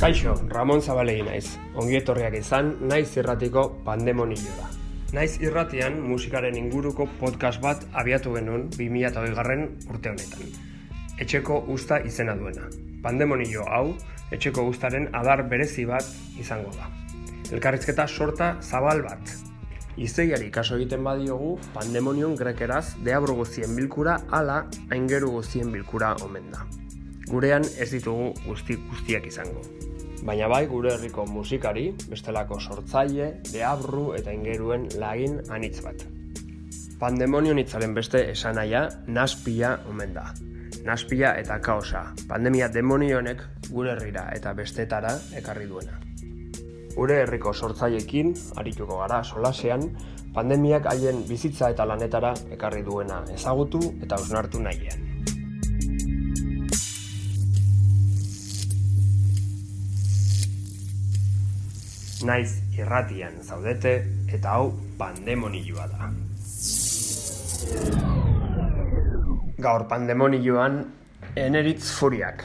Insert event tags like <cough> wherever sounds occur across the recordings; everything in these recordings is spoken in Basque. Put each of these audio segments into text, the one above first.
Kaixo, Ramon Zabalegi naiz. Ongi etorriak izan, naiz irratiko pandemonioa. Naiz irratian musikaren inguruko podcast bat abiatu genuen 2008 garren urte honetan. Etxeko usta izena duena. Pandemonio hau, etxeko ustaren adar berezi bat izango da. Elkarrizketa sorta zabal bat. Izeiari kaso egiten badiogu, pandemonion grekeraz deabro guztien bilkura ala aingeru guztien bilkura omen da. Gurean ez ditugu guzti guztiak izango baina bai gure herriko musikari, bestelako sortzaile, deabru eta ingeruen lagin anitz bat. Pandemonio nitzaren beste esanaia, naspia omen da. Naspia eta kaosa, pandemia demonionek gure herrira eta bestetara ekarri duena. Gure herriko sortzailekin, arituko gara solasean, pandemiak haien bizitza eta lanetara ekarri duena ezagutu eta ausnartu nahian. Naiz irratian zaudete eta hau pandemonioa da. Gaur pandemonioan eneritz furiak.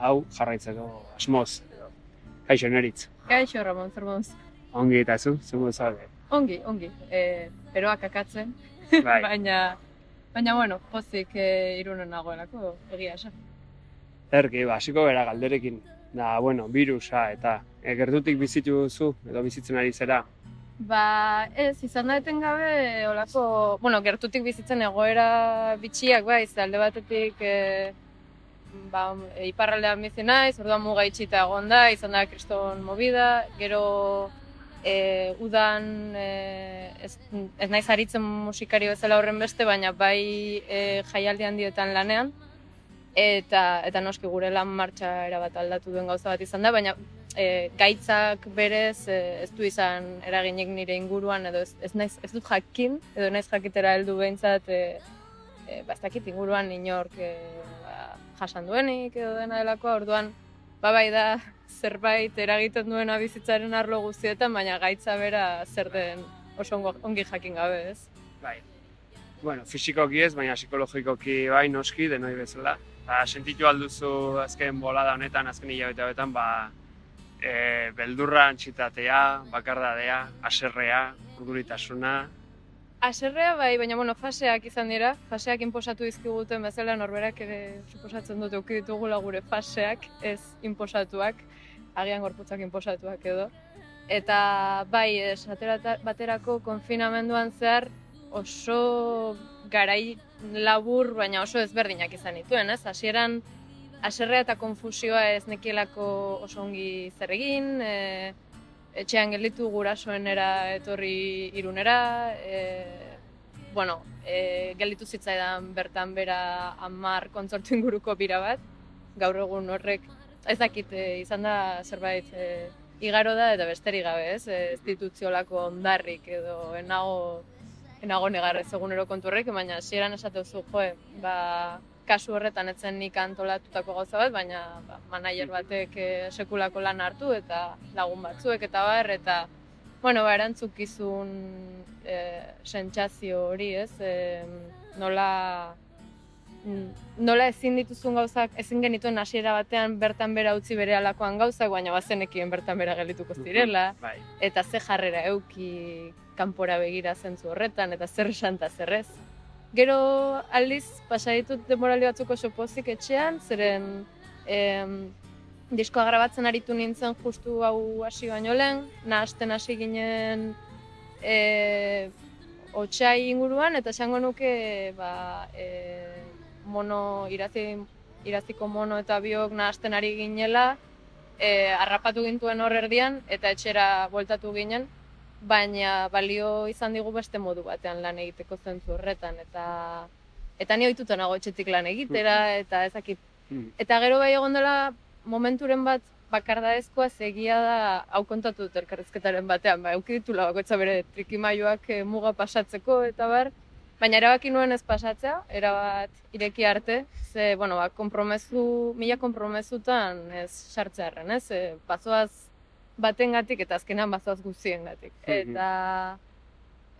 hau jarraitzeko asmoz. Kaixo, eneritz. Kaixo, Ramon, zer moduz. Ongi eta zu, zu zaude. Ongi, ongi. E, peroak akatzen, bai. <laughs> baina, baina, bueno, pozik e, irunen nagoelako, egia esan. Erki, basiko bera galderekin, da, bueno, virusa eta e, gertutik bizitu duzu edo bizitzen ari zera? Ba, ez, izan da gabe, olako, bueno, gertutik bizitzen egoera bitxiak, bai, alde batetik, e, ba, iparraldean bizi naiz, orduan muga itxita egon da, izan da kriston movida, gero e, udan e, ez, ez naiz aritzen musikari bezala horren beste, baina bai e, jaialdi handietan lanean, eta eta noski gure lan martxa erabat aldatu duen gauza bat izan da, baina e, gaitzak berez e, ez du izan eraginik nire inguruan edo ez, ez, naiz, ez dut jakin edo naiz jakitera heldu behintzat e, e, ba, inguruan inork e, ba, jasan duenik edo dena delakoa, orduan ba bai da zerbait eragiten duena bizitzaren arlo guztietan, baina gaitza bera zer den oso ongi jakin gabe, ez? Bai. Bueno, fisikoki ez, baina psikologikoki bai noski denoi bezala ba, sentitu alduzu azken bolada honetan, azken hilabete honetan, ba, e, beldurra antxitatea, bakardadea, aserrea, urduritasuna. Aserrea bai, baina bueno, faseak izan dira, faseak inposatu dizkiguten bezala norberak ere suposatzen dute uki ditugula gure faseak, ez inposatuak, agian gorputzak inposatuak edo. Eta bai, ez, baterako konfinamenduan zehar oso garai labur, baina oso ezberdinak izan dituen, ez? Hasieran haserrea eta konfusioa ez nekielako oso ongi zer egin, e, etxean gelditu gurasoenera etorri irunera, e, bueno, e, gelditu zitzaidan bertan bera amar kontzortu inguruko bira bat, gaur egun horrek, ez dakit, e, izan da zerbait e, igaro da eta besterik gabe, ez? E, ondarrik edo enago enago negar ez egunero kontu horrek, baina hasieran esatu zu, jo, ba, kasu horretan etzen nik antolatutako gauza bat, baina ba, manager batek eh, sekulako lan hartu eta lagun batzuek eta bar, eta bueno, ba, erantzukizun e, sentsazio hori, ez, e, nola nola ezin dituzun gauzak, ezin genituen hasiera batean bertan bera utzi bere alakoan gauzak, baina bazenekien bertan bera gelituko zirela, bai. eta ze jarrera euki kanpora begira zentzu horretan, eta zer esan eta zerrez. Gero aldiz, pasaditut demorali batzuk oso pozik etxean, zeren em, diskoa grabatzen aritu nintzen justu hau hasi baino lehen, nahasten hasi ginen e, otxai inguruan, eta esango nuke ba, e, mono, irazi, iraziko mono eta biok nahasten ari ginela, e, harrapatu gintuen hor erdian, eta etxera bueltatu ginen, baina balio izan digu beste modu batean lan egiteko zentzu horretan, eta eta ni ohituta nago etxetik lan egitera, eta ezakit. Eta gero bai egon dela momenturen bat bakardaezkoa segia da hau kontatu dut elkarrezketaren batean, ba, euki ditula bakoitza bere trikimailuak e, muga pasatzeko eta bar, baina erabaki nuen ez pasatzea, erabat ireki arte, ze, bueno, ba, kompromezu, mila kompromezutan ez sartzearen, ez, e, bazoaz batengatik eta azkenan bazoaz guztiengatik. Eta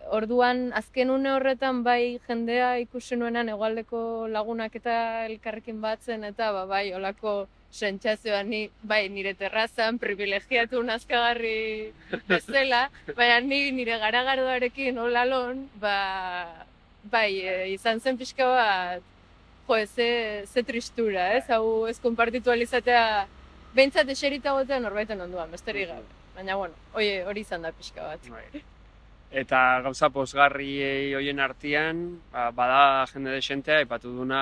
orduan azken une horretan bai jendea ikusi nuenan hegoaldeko lagunak eta elkarrekin batzen eta ba, bai olako sentsazioa ni bai nire terrazan privilegiatu nazkagarri bezala, baina ni nire garagardoarekin olalon, ba, bai, e, izan zen pixka bat, jo, ze, ze tristura, ez? Hau ez konpartitu alizatea, behintzat eserita gotean norbaiten onduan, besterik gabe. Baina, bueno, hori, hori izan da pixka bat. Bai. Eta gauza posgarri hoien artean, ba, bada jende desentea, ipatu duna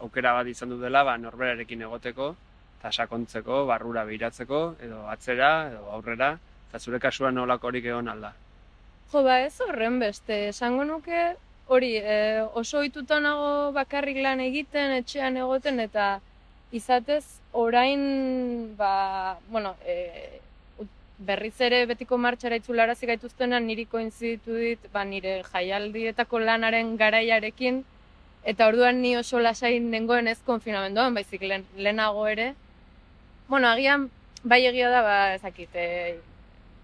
aukera bat izan du dela, ba, norberarekin egoteko, eta sakontzeko, barrura behiratzeko, edo atzera, edo aurrera, eta zure kasuan nolakorik egon alda. Jo, ba ez horren beste, esango nuke, hori, e, oso ohituta nago bakarrik lan egiten, etxean egoten, eta izatez, orain, ba, bueno, e, berriz ere betiko martxara itzularazi gaituztenan niri koinziditu dit, ba, nire jaialdietako lanaren garaiarekin, eta orduan ni oso lasai nengoen ez konfinamenduan, baizik lehen, lehenago ere. Bueno, agian, bai egia da, ba, ezakit, e,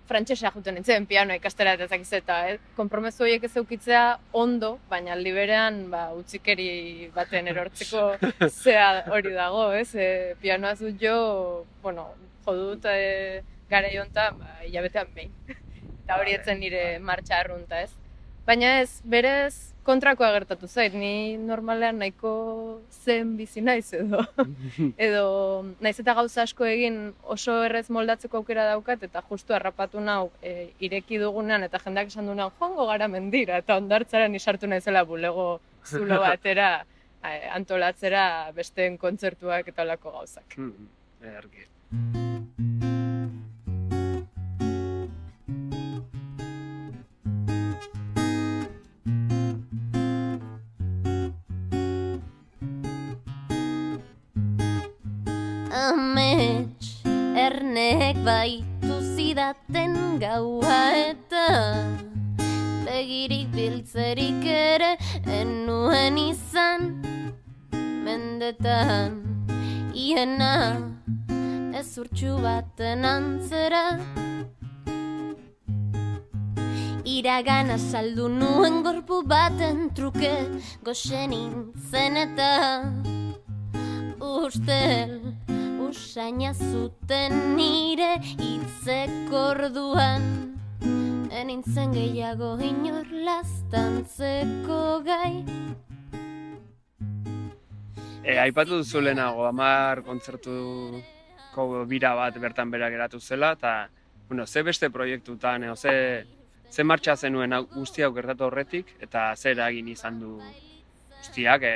frantsesa juten nintzen pianoa ikastera eta ezakiz eta eh? konpromezu horiek ez eukitzea ondo, baina aldi berean ba, utzikeri baten erortzeko <laughs> zea hori dago, ez? E, pianoa zut jo, bueno, jodut e, gara jontan, ba, hilabetean behin. <laughs> eta hori etzen nire martxa arrunta, ez? Baina ez, berez, kontrakoa gertatu zait, ni normalean nahiko zen bizi naiz edo. <laughs> edo naiz eta gauza asko egin oso errez moldatzeko aukera daukat eta justu harrapatu nau e, ireki dugunean eta jendeak esan duenean joango gara mendira eta ondartzara nisartu naizela bulego zulo <laughs> batera antolatzera besteen kontzertuak eta olako gauzak. Hmm, Amets, ernek baitu zidaten gaua eta Begirik biltzerik ere enuen izan. Mendetan iena ez urtsu baten antzera. Iragana saldu nuen gorpu baten truke Goxen nintzen eta ustel usaina zuten nire hitzeko orduan Enintzen gehiago inor lastantzeko gai E, aipatu duzu lehenago, amar kontzertuko bira bat bertan bera geratu zela, eta, bueno, ze beste proiektutan, edo ze, ze martxa zenuen hau- guzti hau gertatu horretik, eta zer eragin izan du guztiak e,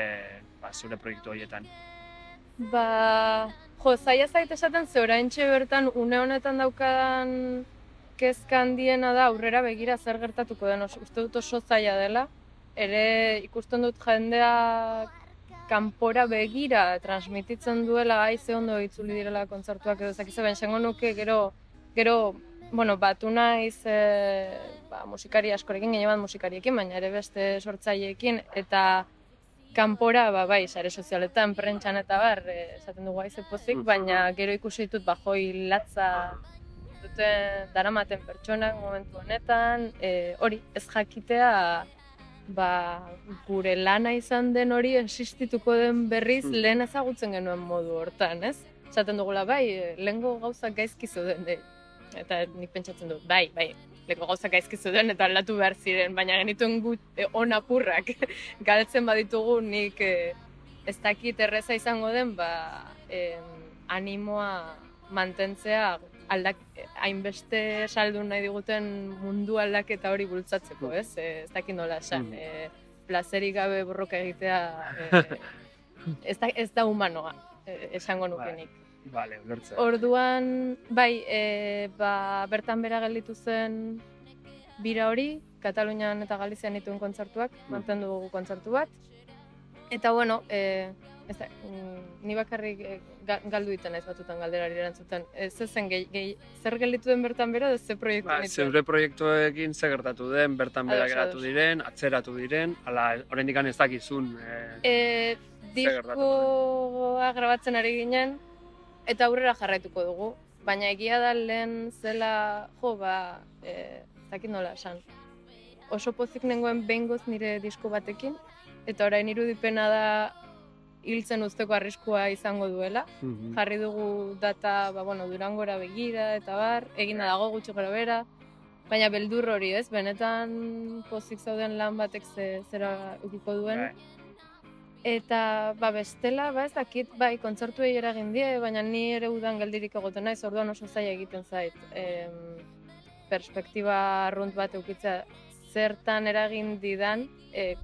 ba, zure proiektu horietan. Ba, jo, zaila zait esaten ze oraintxe bertan une honetan daukadan kezka handiena da aurrera begira zer gertatuko den. Oso, uste dut oso zaila dela. Ere ikusten dut jendeak kanpora begira transmititzen duela gai ze ondo itzuli direla kontzertuak edo zakize ben esango nuke gero gero bueno, batu naiz e, ba, musikari askorekin, gehien bat musikariekin, baina ere beste sortzaileekin, eta kanpora, ba, bai, sare sozialetan, prentxan eta bar, e, esaten dugu aize pozik, baina gero ikusi ditut, ba, joi latza duten daramaten pertsonak momentu honetan, e, hori, ez jakitea, ba, gure lana izan den hori existituko den berriz Mm. lehen ezagutzen genuen modu hortan, ez? Esaten dugula, bai, e, lehengo gauzak gaizki zeuden, de. eta nik pentsatzen dut, bai, bai, lehengo gauzak gaizki zeuden eta aldatu behar ziren, baina genituen gut e, onapurrak <laughs> galtzen baditugu nik e, ez dakit erreza izango den, ba, em, animoa mantentzea aldak, hainbeste saldu nahi diguten mundu aldaketa hori bultzatzeko, ez? E, ez dakit nola esan. Mm. E, plazerik gabe borroka egitea e, <laughs> ez, da, ez da humanoa, e, esango nukenik. Vale, ulertzen. Orduan, bai, e, ba, bertan bera gelditu zen bira hori, Katalunian eta Galizian dituen kontzertuak, mantendu dugu kontzertu bat. Eta bueno, e, ez da, mm, ni bakarrik e, ga- galdu iten ez batutan galderari erantzuten. Ez ez zen gehi, gehi, zer gelditu den bertan bera, edo ze proiektu Ba, zeure proiektuekin ze gertatu den, bertan bera geratu diren, atzeratu diren, ala, oraindik ez dakizun. E, gertatu diskoa grabatzen ari ginen, eta aurrera jarraituko dugu. Baina egia da lehen zela, jo, ba, e, ez dakit nola esan. Oso pozik nengoen behingoz nire disko batekin, eta orain irudipena da hiltzen usteko arriskua izango duela. mhm. Jarri dugu data, ba, bueno, durangora begira, eta bar, egina dago gutxi gara bera, baina beldur hori, ez? Benetan pozik zauden lan batek ze, zera ukiko duen. Eta ba bestela, ba ez dakit, bai, kontzertuei eragin die, baina ni ere udan geldirik egoten naiz, orduan oso zaila egiten zait. Em, perspektiba arrunt bat eukitzea zertan eragin didan, e,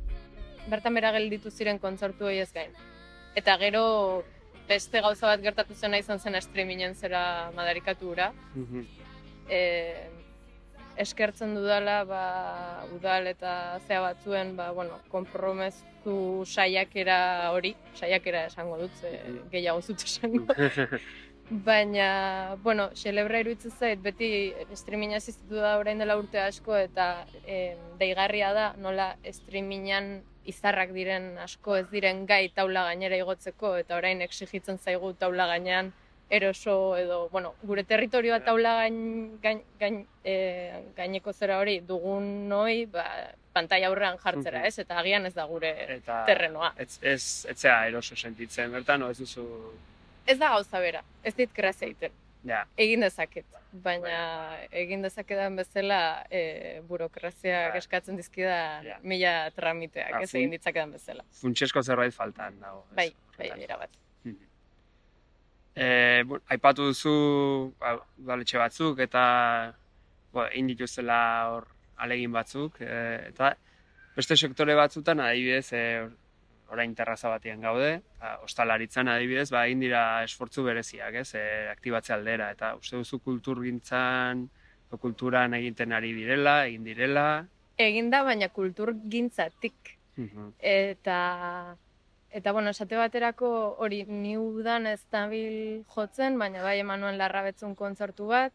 bertan bera gelditu ziren kontzertuei ez gain. Eta gero beste gauza bat gertatu zena izan zen streamingen zera madarikatu ura. Mhm. E, eskertzen dudala ba, udal eta zea batzuen ba, bueno, konpromezu saiakera hori, saiakera esango dut, ze gehiago zut esango. <laughs> Baina, bueno, celebra iruditzen zait, beti streaminga existitu da orain dela urte asko eta em, deigarria da nola streamingan izarrak diren asko ez diren gai taula gainera igotzeko eta orain exigitzen zaigu taula gainean eroso edo, bueno, gure territorioa taula gain, gain, gain, e, gaineko zera hori dugun noi, ba, pantaila aurrean jartzera, ez? Eta agian ez da gure Eta terrenoa. ez, ez, etzea eroso sentitzen, bertan, o ez duzu, Ez da gauza bera, ez dit grazia egiten. ja, Egin dezaket, baina egin dezakedan bezala e, burokraziak Bai. eskatzen dizkida Ja. mila tramiteak, Ah, ez egin ditzakedan bezala. funtsesko zerbait faltan dago. Bai, bai, erabat. E, aipatu duzu ba, udaletxe batzuk eta bo, egin dituzela hor alegin batzuk e, eta beste sektore batzutan adibidez e, orain terraza batean gaude, ba, ostalaritzan adibidez, ba, egin dira esfortzu bereziak, ez, e, aktibatze aldera, eta uste duzu kulturgintzan, o kulturan egiten ari direla, egin direla, Egin da, baina kultur gintzatik. Mhm. Eta, eta bueno, esate baterako hori ni udan ez dabil jotzen, baina bai emanuen larrabetzun kontzertu bat,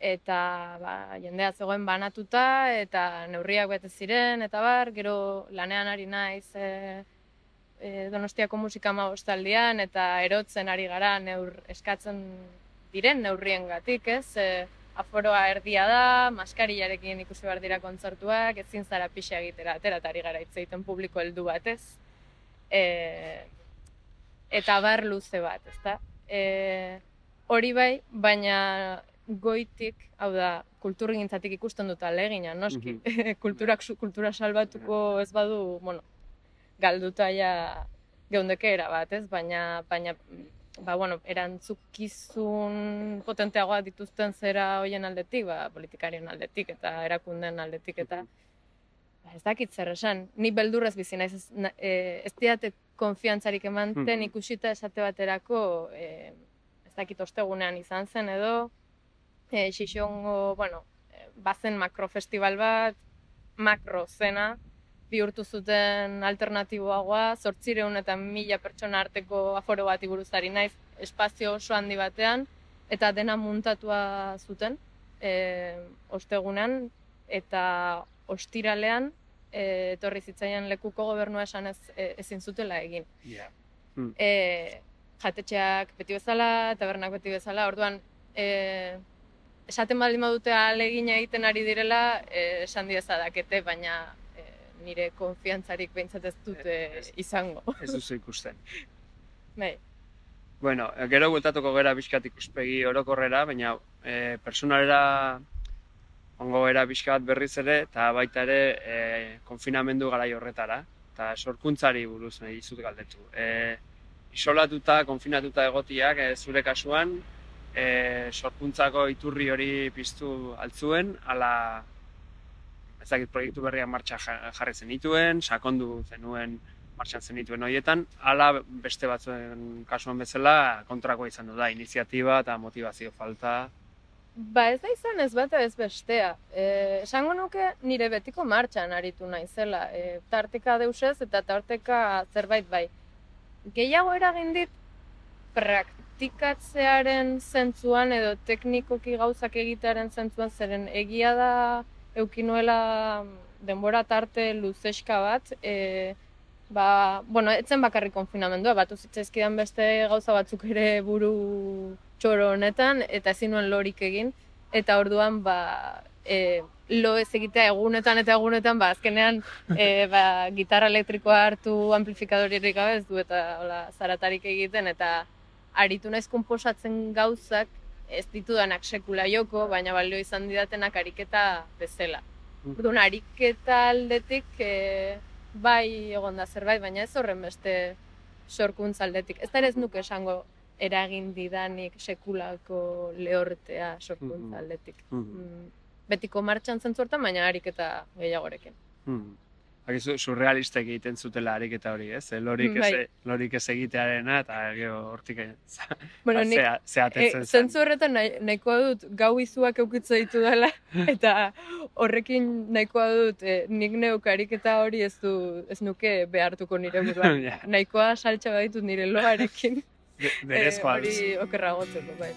eta ba, jendea zegoen banatuta, eta neurriak bete ziren, eta bar, gero lanean ari naiz e, e, Donostiako musika ostaldian eta erotzen ari gara neur eskatzen diren neurriengatik, ez? E, aforoa erdia da, maskarillarekin ikusi behar dira kontzertuak, ezin zara pixa egitera, atera eta ari gara hitz egiten publiko heldu batez. E, eta bar luze bat, ezta? E, hori bai, baina goitik, hau da, kulturgintzatik ikusten dut alegina, noski. <laughs> Kulturak, su- kultura salbatuko ez badu, bueno, galduta ja geundekera bat, ez? Baina, baina ba, bueno, erantzukizun potenteagoa dituzten zera hoien aldetik, ba, politikarien aldetik eta erakunden aldetik eta ba, ez dakit zer esan. Ni beldurrez bizi naiz, ez, na- e, ez diate konfiantzarik emanten Mhm. ikusita esate baterako, e, ez dakit ostegunean izan zen edo, e, xixongo, bueno, e, bazen makrofestival bat, makro zena, bihurtu zuten alternatiboagoa, zortzireun eta mila pertsona arteko aforo bat buruzari naiz, espazio oso handi batean, eta dena muntatua zuten, e, ostegunean, eta ostiralean, e, etorri zitzaian lekuko gobernua esan ez, e, ezin zutela egin. Ja. E, jatetxeak beti bezala, tabernak beti bezala, orduan, e, esaten baldin badute alegina egiten ari direla, e, esan diezadakete, baina e, nire konfiantzarik behintzat ez dute Ez- izango. Ez duzu ikusten. <laughs> Bai, Bueno, gero bueltatuko gera bizkat ikuspegi orokorrera, baina e, personalera ongo gera bizkat berriz ere, eta baita ere e, konfinamendu garai horretara, eta sorkuntzari buruz nahi dizut galdetu. E, isolatuta, konfinatuta egotiak, e, zure kasuan, e, sorkuntzako iturri hori piztu altzuen, ala ez dakit proiektu berriak martxa ja- jarri zenituen, sakondu zenuen martxan zenituen horietan, ala beste batzuen kasuan bezala kontrakoa izan du da, iniziatiba eta motivazio falta. Ba ez da izan ez bata ez bestea. E, esango nuke nire betiko martxan aritu naizela. E, tarteka deusez eta tarteka zerbait bai. Gehiago eragin dit praktikatzearen zentzuan edo teknikoki gauzak egitearen zentzuan zeren egia da eukinuela denbora tarte luzeska bat, e, ba, bueno, etzen bakarrik konfinamendua, batu zitzaizkidan beste gauza batzuk ere buru txoro honetan, eta ezin nuen lorik egin, eta orduan, ba, e, lo ez egitea egunetan eta egunetan, ba, azkenean, e, <laughs> ba, gitarra elektrikoa hartu amplifikadoririk gabe ez du, eta hola, zaratarik egiten, eta aritu naiz konposatzen gauzak, ez ditudanak sekula joko, baina balio izan didatenak ariketa bezala. Orduan, ariketa aldetik, e, bai egon da zerbait, baina ez horren beste sorkuntza aldetik. Ez da ere ez nuke esango eragin didanik sekulako lehortea sorkuntza Mhm. aldetik. Mhm. Mm, Betiko martxan zentzu hortan, baina ariketa gehiagorekin. Hmm. Hakizu, surrealista egiten zutela ariketa hori, ez? Eh, Lorik ez, Bai. lorik ez egitearena, eta gero hortik <laughs> Bueno, nik, zea, e, zen. zentzu horretan nahi, nahikoa dut gau izuak eukitza ditu dela, <laughs> eta horrekin nahikoa dut e, nik neuk ariketa hori ez du ez nuke behartuko nire buruan. <laughs> Ja, nahikoa saltxa baditut nire loarekin. Be- Eh, berezkoa hori okerra gotzeko, bai.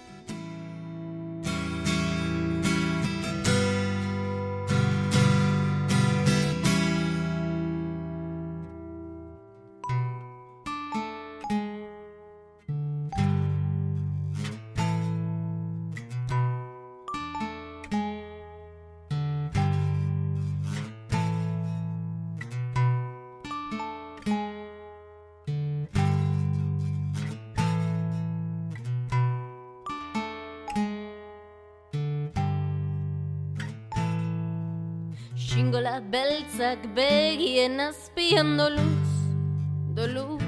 Xingola beltzak begien azpian doluz, doluz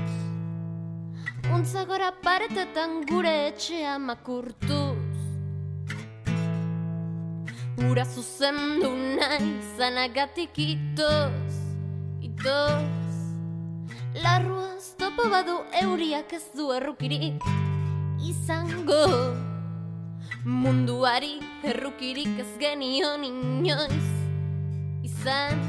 Untza gora paretetan gure etxea makurtuz Ura zuzendu nahi zanagatik itoz, itoz Larruaz topo badu euriak ez du errukirik izango Munduari errukirik ez genion inoiz izan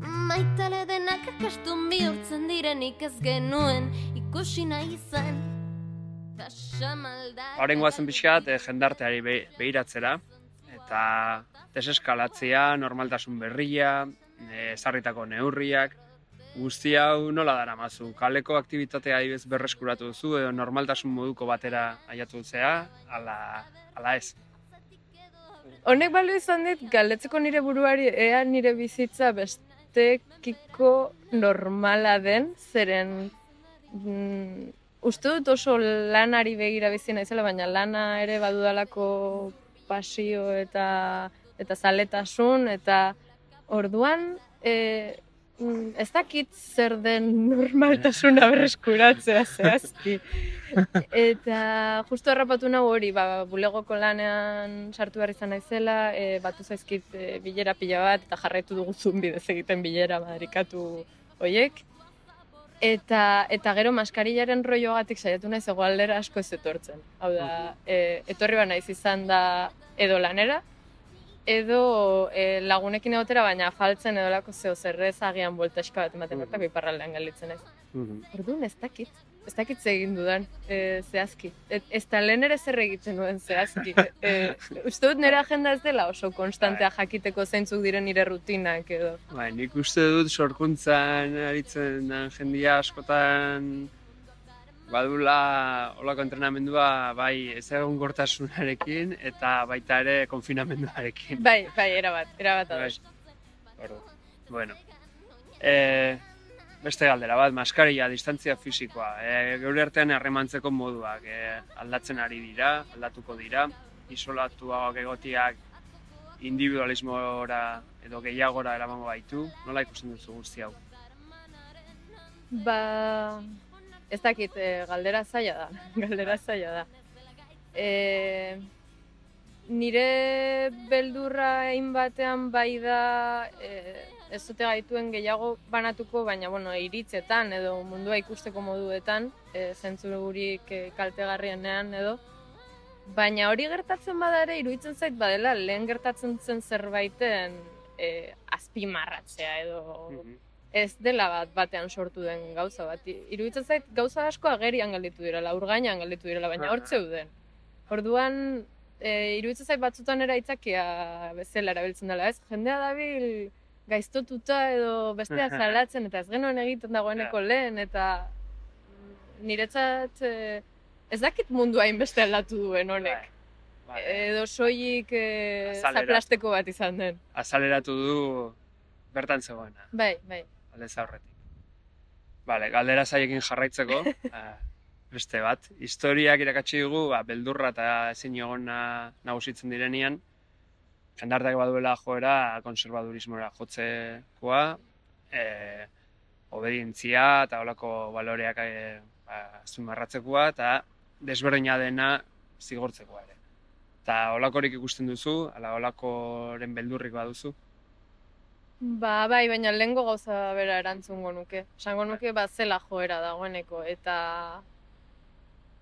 Maitale denak akastun bihurtzen direnik ez genuen ikusi nahi izan Horren guazen pixkat, eh, jendarteari be, behiratzera, eta deseskalatzea, normaltasun berria, eh, ezarritako neurriak, guzti hau nola dara mazu? Kaleko aktivitatea adibidez berreskuratu duzu, edo normaltasun moduko batera aiatu zea, ala, ala ez. Honek balio izan dit, galdetzeko nire buruari, ea nire bizitza bestekiko normala den, zeren mm, uste dut oso lanari begira bizi naizela, baina lana ere badudalako pasio eta eta zaletasun, eta orduan e, ez dakit zer den normaltasuna berreskuratzea zehazki. Eta justu harrapatu nahu hori, ba, bulegoko lanean sartu behar izan naizela, e, batu zaizkit e, bilera pila bat, eta jarraitu dugu zun bidez egiten bilera madarikatu hoiek. Eta, eta gero maskarillaren rollogatik saiatu naiz egoaldera asko ez etortzen. Hau da, e, etorri ba naiz izan da edo lanera, edo e, lagunekin egotera, baina faltzen edolako zeo zerrez agian bueltaxka bat ematen Mhm. bertako iparraldean gelditzen naiz. Mhm. Orduan ez dakit, ez dakit egin dudan, e, zehazki. Et, ez da lehen ere zer egiten nuen zehazki. <laughs> E, uste dut nire agenda ez dela oso konstantea jakiteko zeintzuk diren nire rutinak edo. Bai, nik uste dut sorkuntzan aritzen den jendia askotan badula olako entrenamendua bai ez egon gortasunarekin eta baita ere konfinamenduarekin. Bai, bai, erabat, erabat Bai. ados. Ordu. Bueno. E, beste galdera bat, maskarilla, distantzia fisikoa. E, geure artean harremantzeko moduak e, aldatzen ari dira, aldatuko dira, isolatuak egotiak individualismora edo gehiagora eramango baitu. Nola ikusten duzu guzti hau? Ba, ez dakit, e, galdera zaila da, <laughs> galdera zaila da. E, nire beldurra batean bai da e, ez dute gaituen gehiago banatuko, baina bueno, iritzetan edo mundua ikusteko moduetan, e, zentzururik e, kaltegarrienean edo. Baina hori gertatzen bada ere, iruditzen zait badela, lehen gertatzen zen zerbaiten e, azpimarratzea edo Mhm. Ez dela bat batean sortu den gauza bat. Iruditzen zait gauza asko agerian gelditu direla, urgainan gelditu direla, baina hor Aha. zeuden. Orduan, e, iruditzen zait batzutan era itzakia bezala erabiltzen dela, ez? Jendea dabil gaiztotuta edo bestea <laughs> salatzen eta ez genuen egiten dagoeneko lehen eta niretzat e, ez dakit mundu hainbeste aldatu duen honek. Bai. Edo soilik e, zaplasteko bat izan den. Azaleratu du bertan zegoena, Bai, bai. Aldez aurretik. Bale, galdera zaiekin jarraitzeko, eh, <laughs> beste bat. Historiak irakatsi dugu, ba, beldurra eta ezin egona nagusitzen direnean, jendartak baduela joera konservadurismora jotzekoa, e, obedientzia eta olako baloreak e, ba, azpimarratzekoa eta desberdina dena zigortzekoa ere. Eta olakorik ikusten duzu, ala olakoren beldurrik baduzu. Ba, bai, baina lehengo gauza bera erantzungo nuke. Esango nuke ba zela joera dagoeneko eta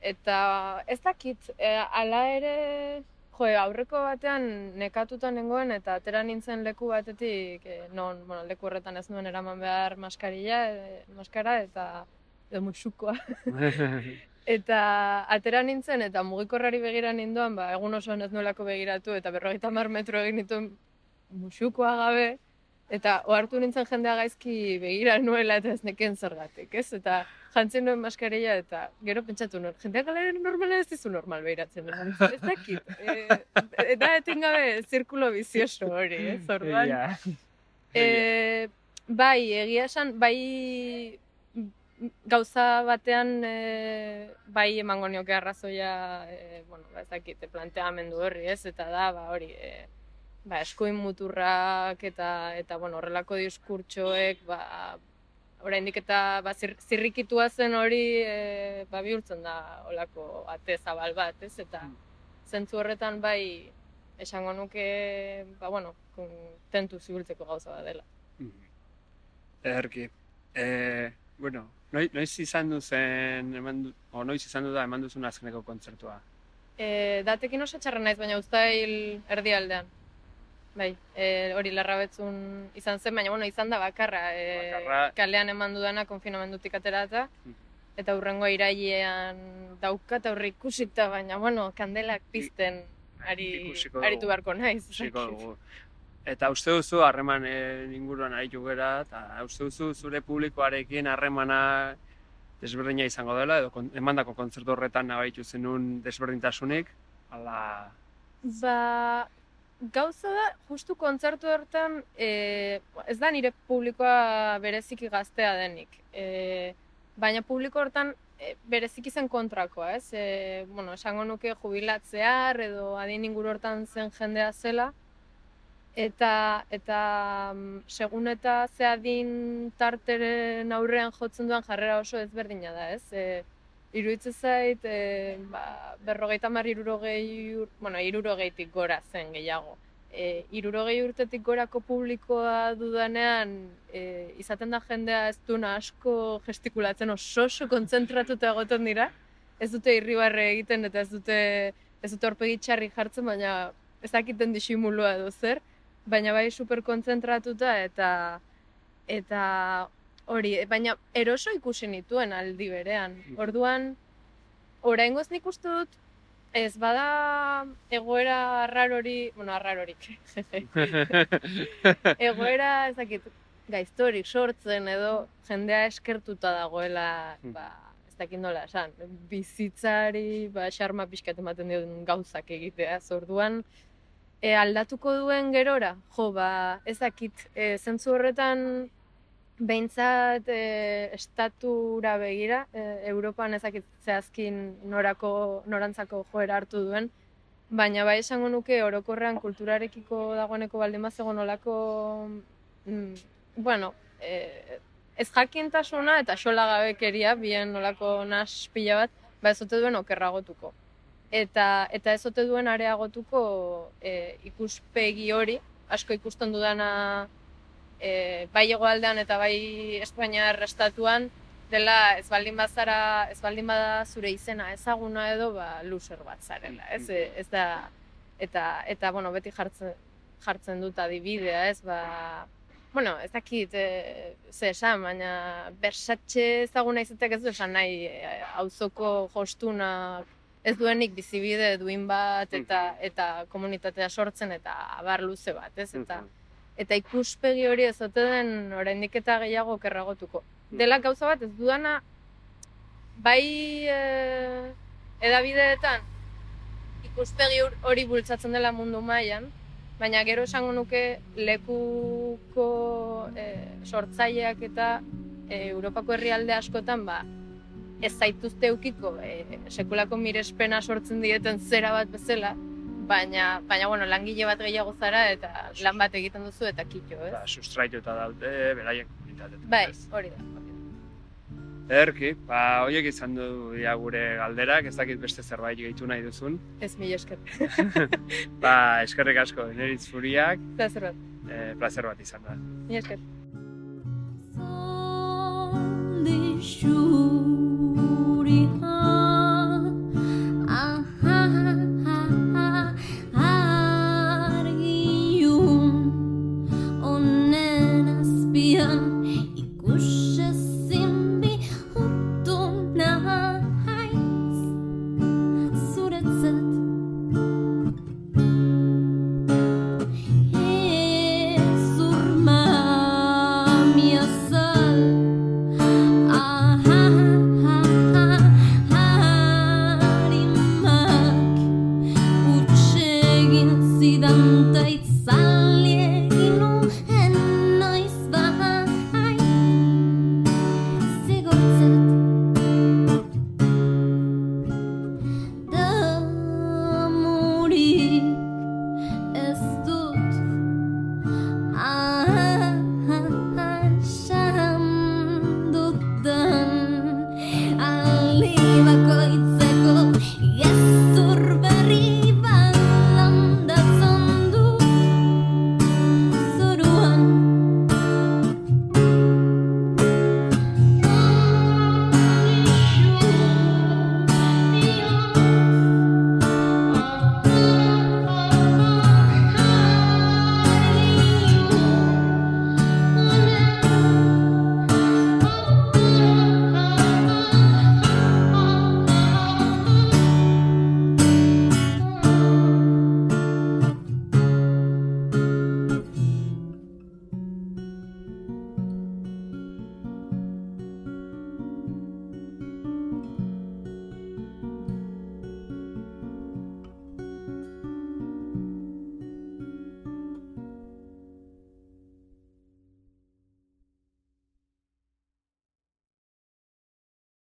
eta ez dakit, e, ala ere jo, aurreko batean nekatuta nengoen eta atera nintzen leku batetik, e, non, bueno, leku horretan ez nuen eraman behar maskarilla, e, maskara eta edo musukoa. <laughs> Eta atera nintzen eta mugikorrari begira ninduan, ba, egun osoan ez nuelako begiratu eta berrogeita mar metro egin dituen musukoa gabe, eta ohartu nintzen jendea gaizki begira nuela eta ez neken zergatik, ez? Eta jantzen nuen maskarilla eta gero pentsatu nuen, jendeak galera normala ez dizu normal behiratzen, ez, dakit. E, eta etengabe zirkulo bizioso hori, ez? <laughs> Orduan, Egia. E, bai, egia esan, bai gauza batean e, bai emango nioke arrazoia, e, bueno, ba, ez dakit, planteamendu horri, ez? Eta da, ba, hori, e, ba, eskuin muturrak eta, eta bueno, horrelako diskurtsoek, ba, oraindik eta ba, zir, zirrikitua zen hori e, ba, bihurtzen da olako ate zabal bat, ez? Eta Mm. zentzu horretan bai esango nuke, ba, bueno, tentu zibiltzeko gauza bat dela. Ederki. E, bueno, noiz, noiz izan du zen, eman du, o noiz izan du da eman duzun azkeneko kontzertua. E, datekin oso txarra naiz, baina uztail erdialdean. Bai, e, hori larrabetzun izan zen, baina bueno, izan da bakarra. E, Bakarra. Kalean eman dudana konfinamendutik aterata. Eta hurrengo irailean dauka eta horri ikusita, baina bueno, kandelak pizten ari, aritu beharko naiz. Eta uste duzu harremanen inguruan aritu gera, eta uste duzu zure publikoarekin harremana desberdina izango dela, edo kon, emandako kontzertu horretan nabaitu zenun desberdintasunik, ala... Ba, gauza da, justu kontzertu hortan, e, ez da nire publikoa bereziki gaztea denik. E, baina publiko hortan e, bereziki zen kontrakoa, ez? E, bueno, esango nuke jubilatzear edo adin inguru hortan zen jendea zela. Eta, eta mm, segun eta ze adin tarteren aurrean jotzen duen jarrera oso ezberdina da, ez? E, Iruditzen zait, e, ba, berrogeita mar irurogei, ur, bueno, irurogeitik gora zen gehiago. E, irurogei urtetik gorako publikoa dudanean, e, izaten da jendea ez duna asko gestikulatzen oso oso kontzentratuta egoten dira. Ez dute irribarre egiten eta ez dute, ez dute horpegi txarri jartzen, baina ez dakiten disimulua edo zer. Baina bai super kontzentratuta eta eta hori, baina eroso ikusi nituen aldi berean. Orduan, oraingoz nik uste dut, ez bada egoera arrarorik, bueno, arrarorik, <laughs> egoera ez dakit gaiztorik sortzen edo jendea eskertuta dagoela, Hmm. ba, ez dakit nola esan, bizitzari, ba, xarma pixkat ematen duen gauzak egitea, orduan e, aldatuko duen gerora, jo, ba, ez dakit, e, zentzu horretan behintzat e, estatura begira, e, Europan ezakit zehazkin norako, norantzako joera hartu duen, baina bai esango nuke orokorrean kulturarekiko dagoeneko baldin bazegon olako, mm, bueno, e, ez jakintasuna eta xola gabekeria, bien olako nas pila bat, ba ez ote duen okerragotuko. eta eta ez ote duen areagotuko e, ikuspegi hori, asko ikusten dudana e, bai hegoaldean eta bai Espainiar estatuan, dela ez baldin bazara, ez baldin bada zure izena ezaguna edo ba loser bat zarela, ez? E, ez da eta eta bueno, beti jartzen jartzen dut adibidea, ez? Ba Bueno, ez dakit, e, ze esan, baina bersatxe ezaguna izatek ez du esan nahi e, auzoko jostunak ez duenik bizibide duin bat eta eta komunitatea sortzen eta abar luze bat, ez? Eta eta ikuspegi hori ez den oraindik eta gehiago kerragotuko. Dela gauza bat ez dudana bai e, edabideetan ikuspegi hori bultzatzen dela mundu mailan, baina gero esango nuke lekuko e, sortzaileak eta e, Europako herrialde askotan ba ez zaituzte eukiko e, sekulako mirespena sortzen dieten zera bat bezala, baina, baina bueno, langile bat gehiago zara eta lan bat egiten duzu eta kitxo, ez? Ba, sustraitu eta daude, beraien komunitateetan. Bai, hori da. Erki, ba, horiek izan du ja gure galderak, ez dakit beste zerbait gehitu nahi duzun. Ez mila esker. <laughs> ba, eskerrik asko, neritz furiak, Plazer bat. eh, placer bat izan da. Mila esker. Zaldi xuri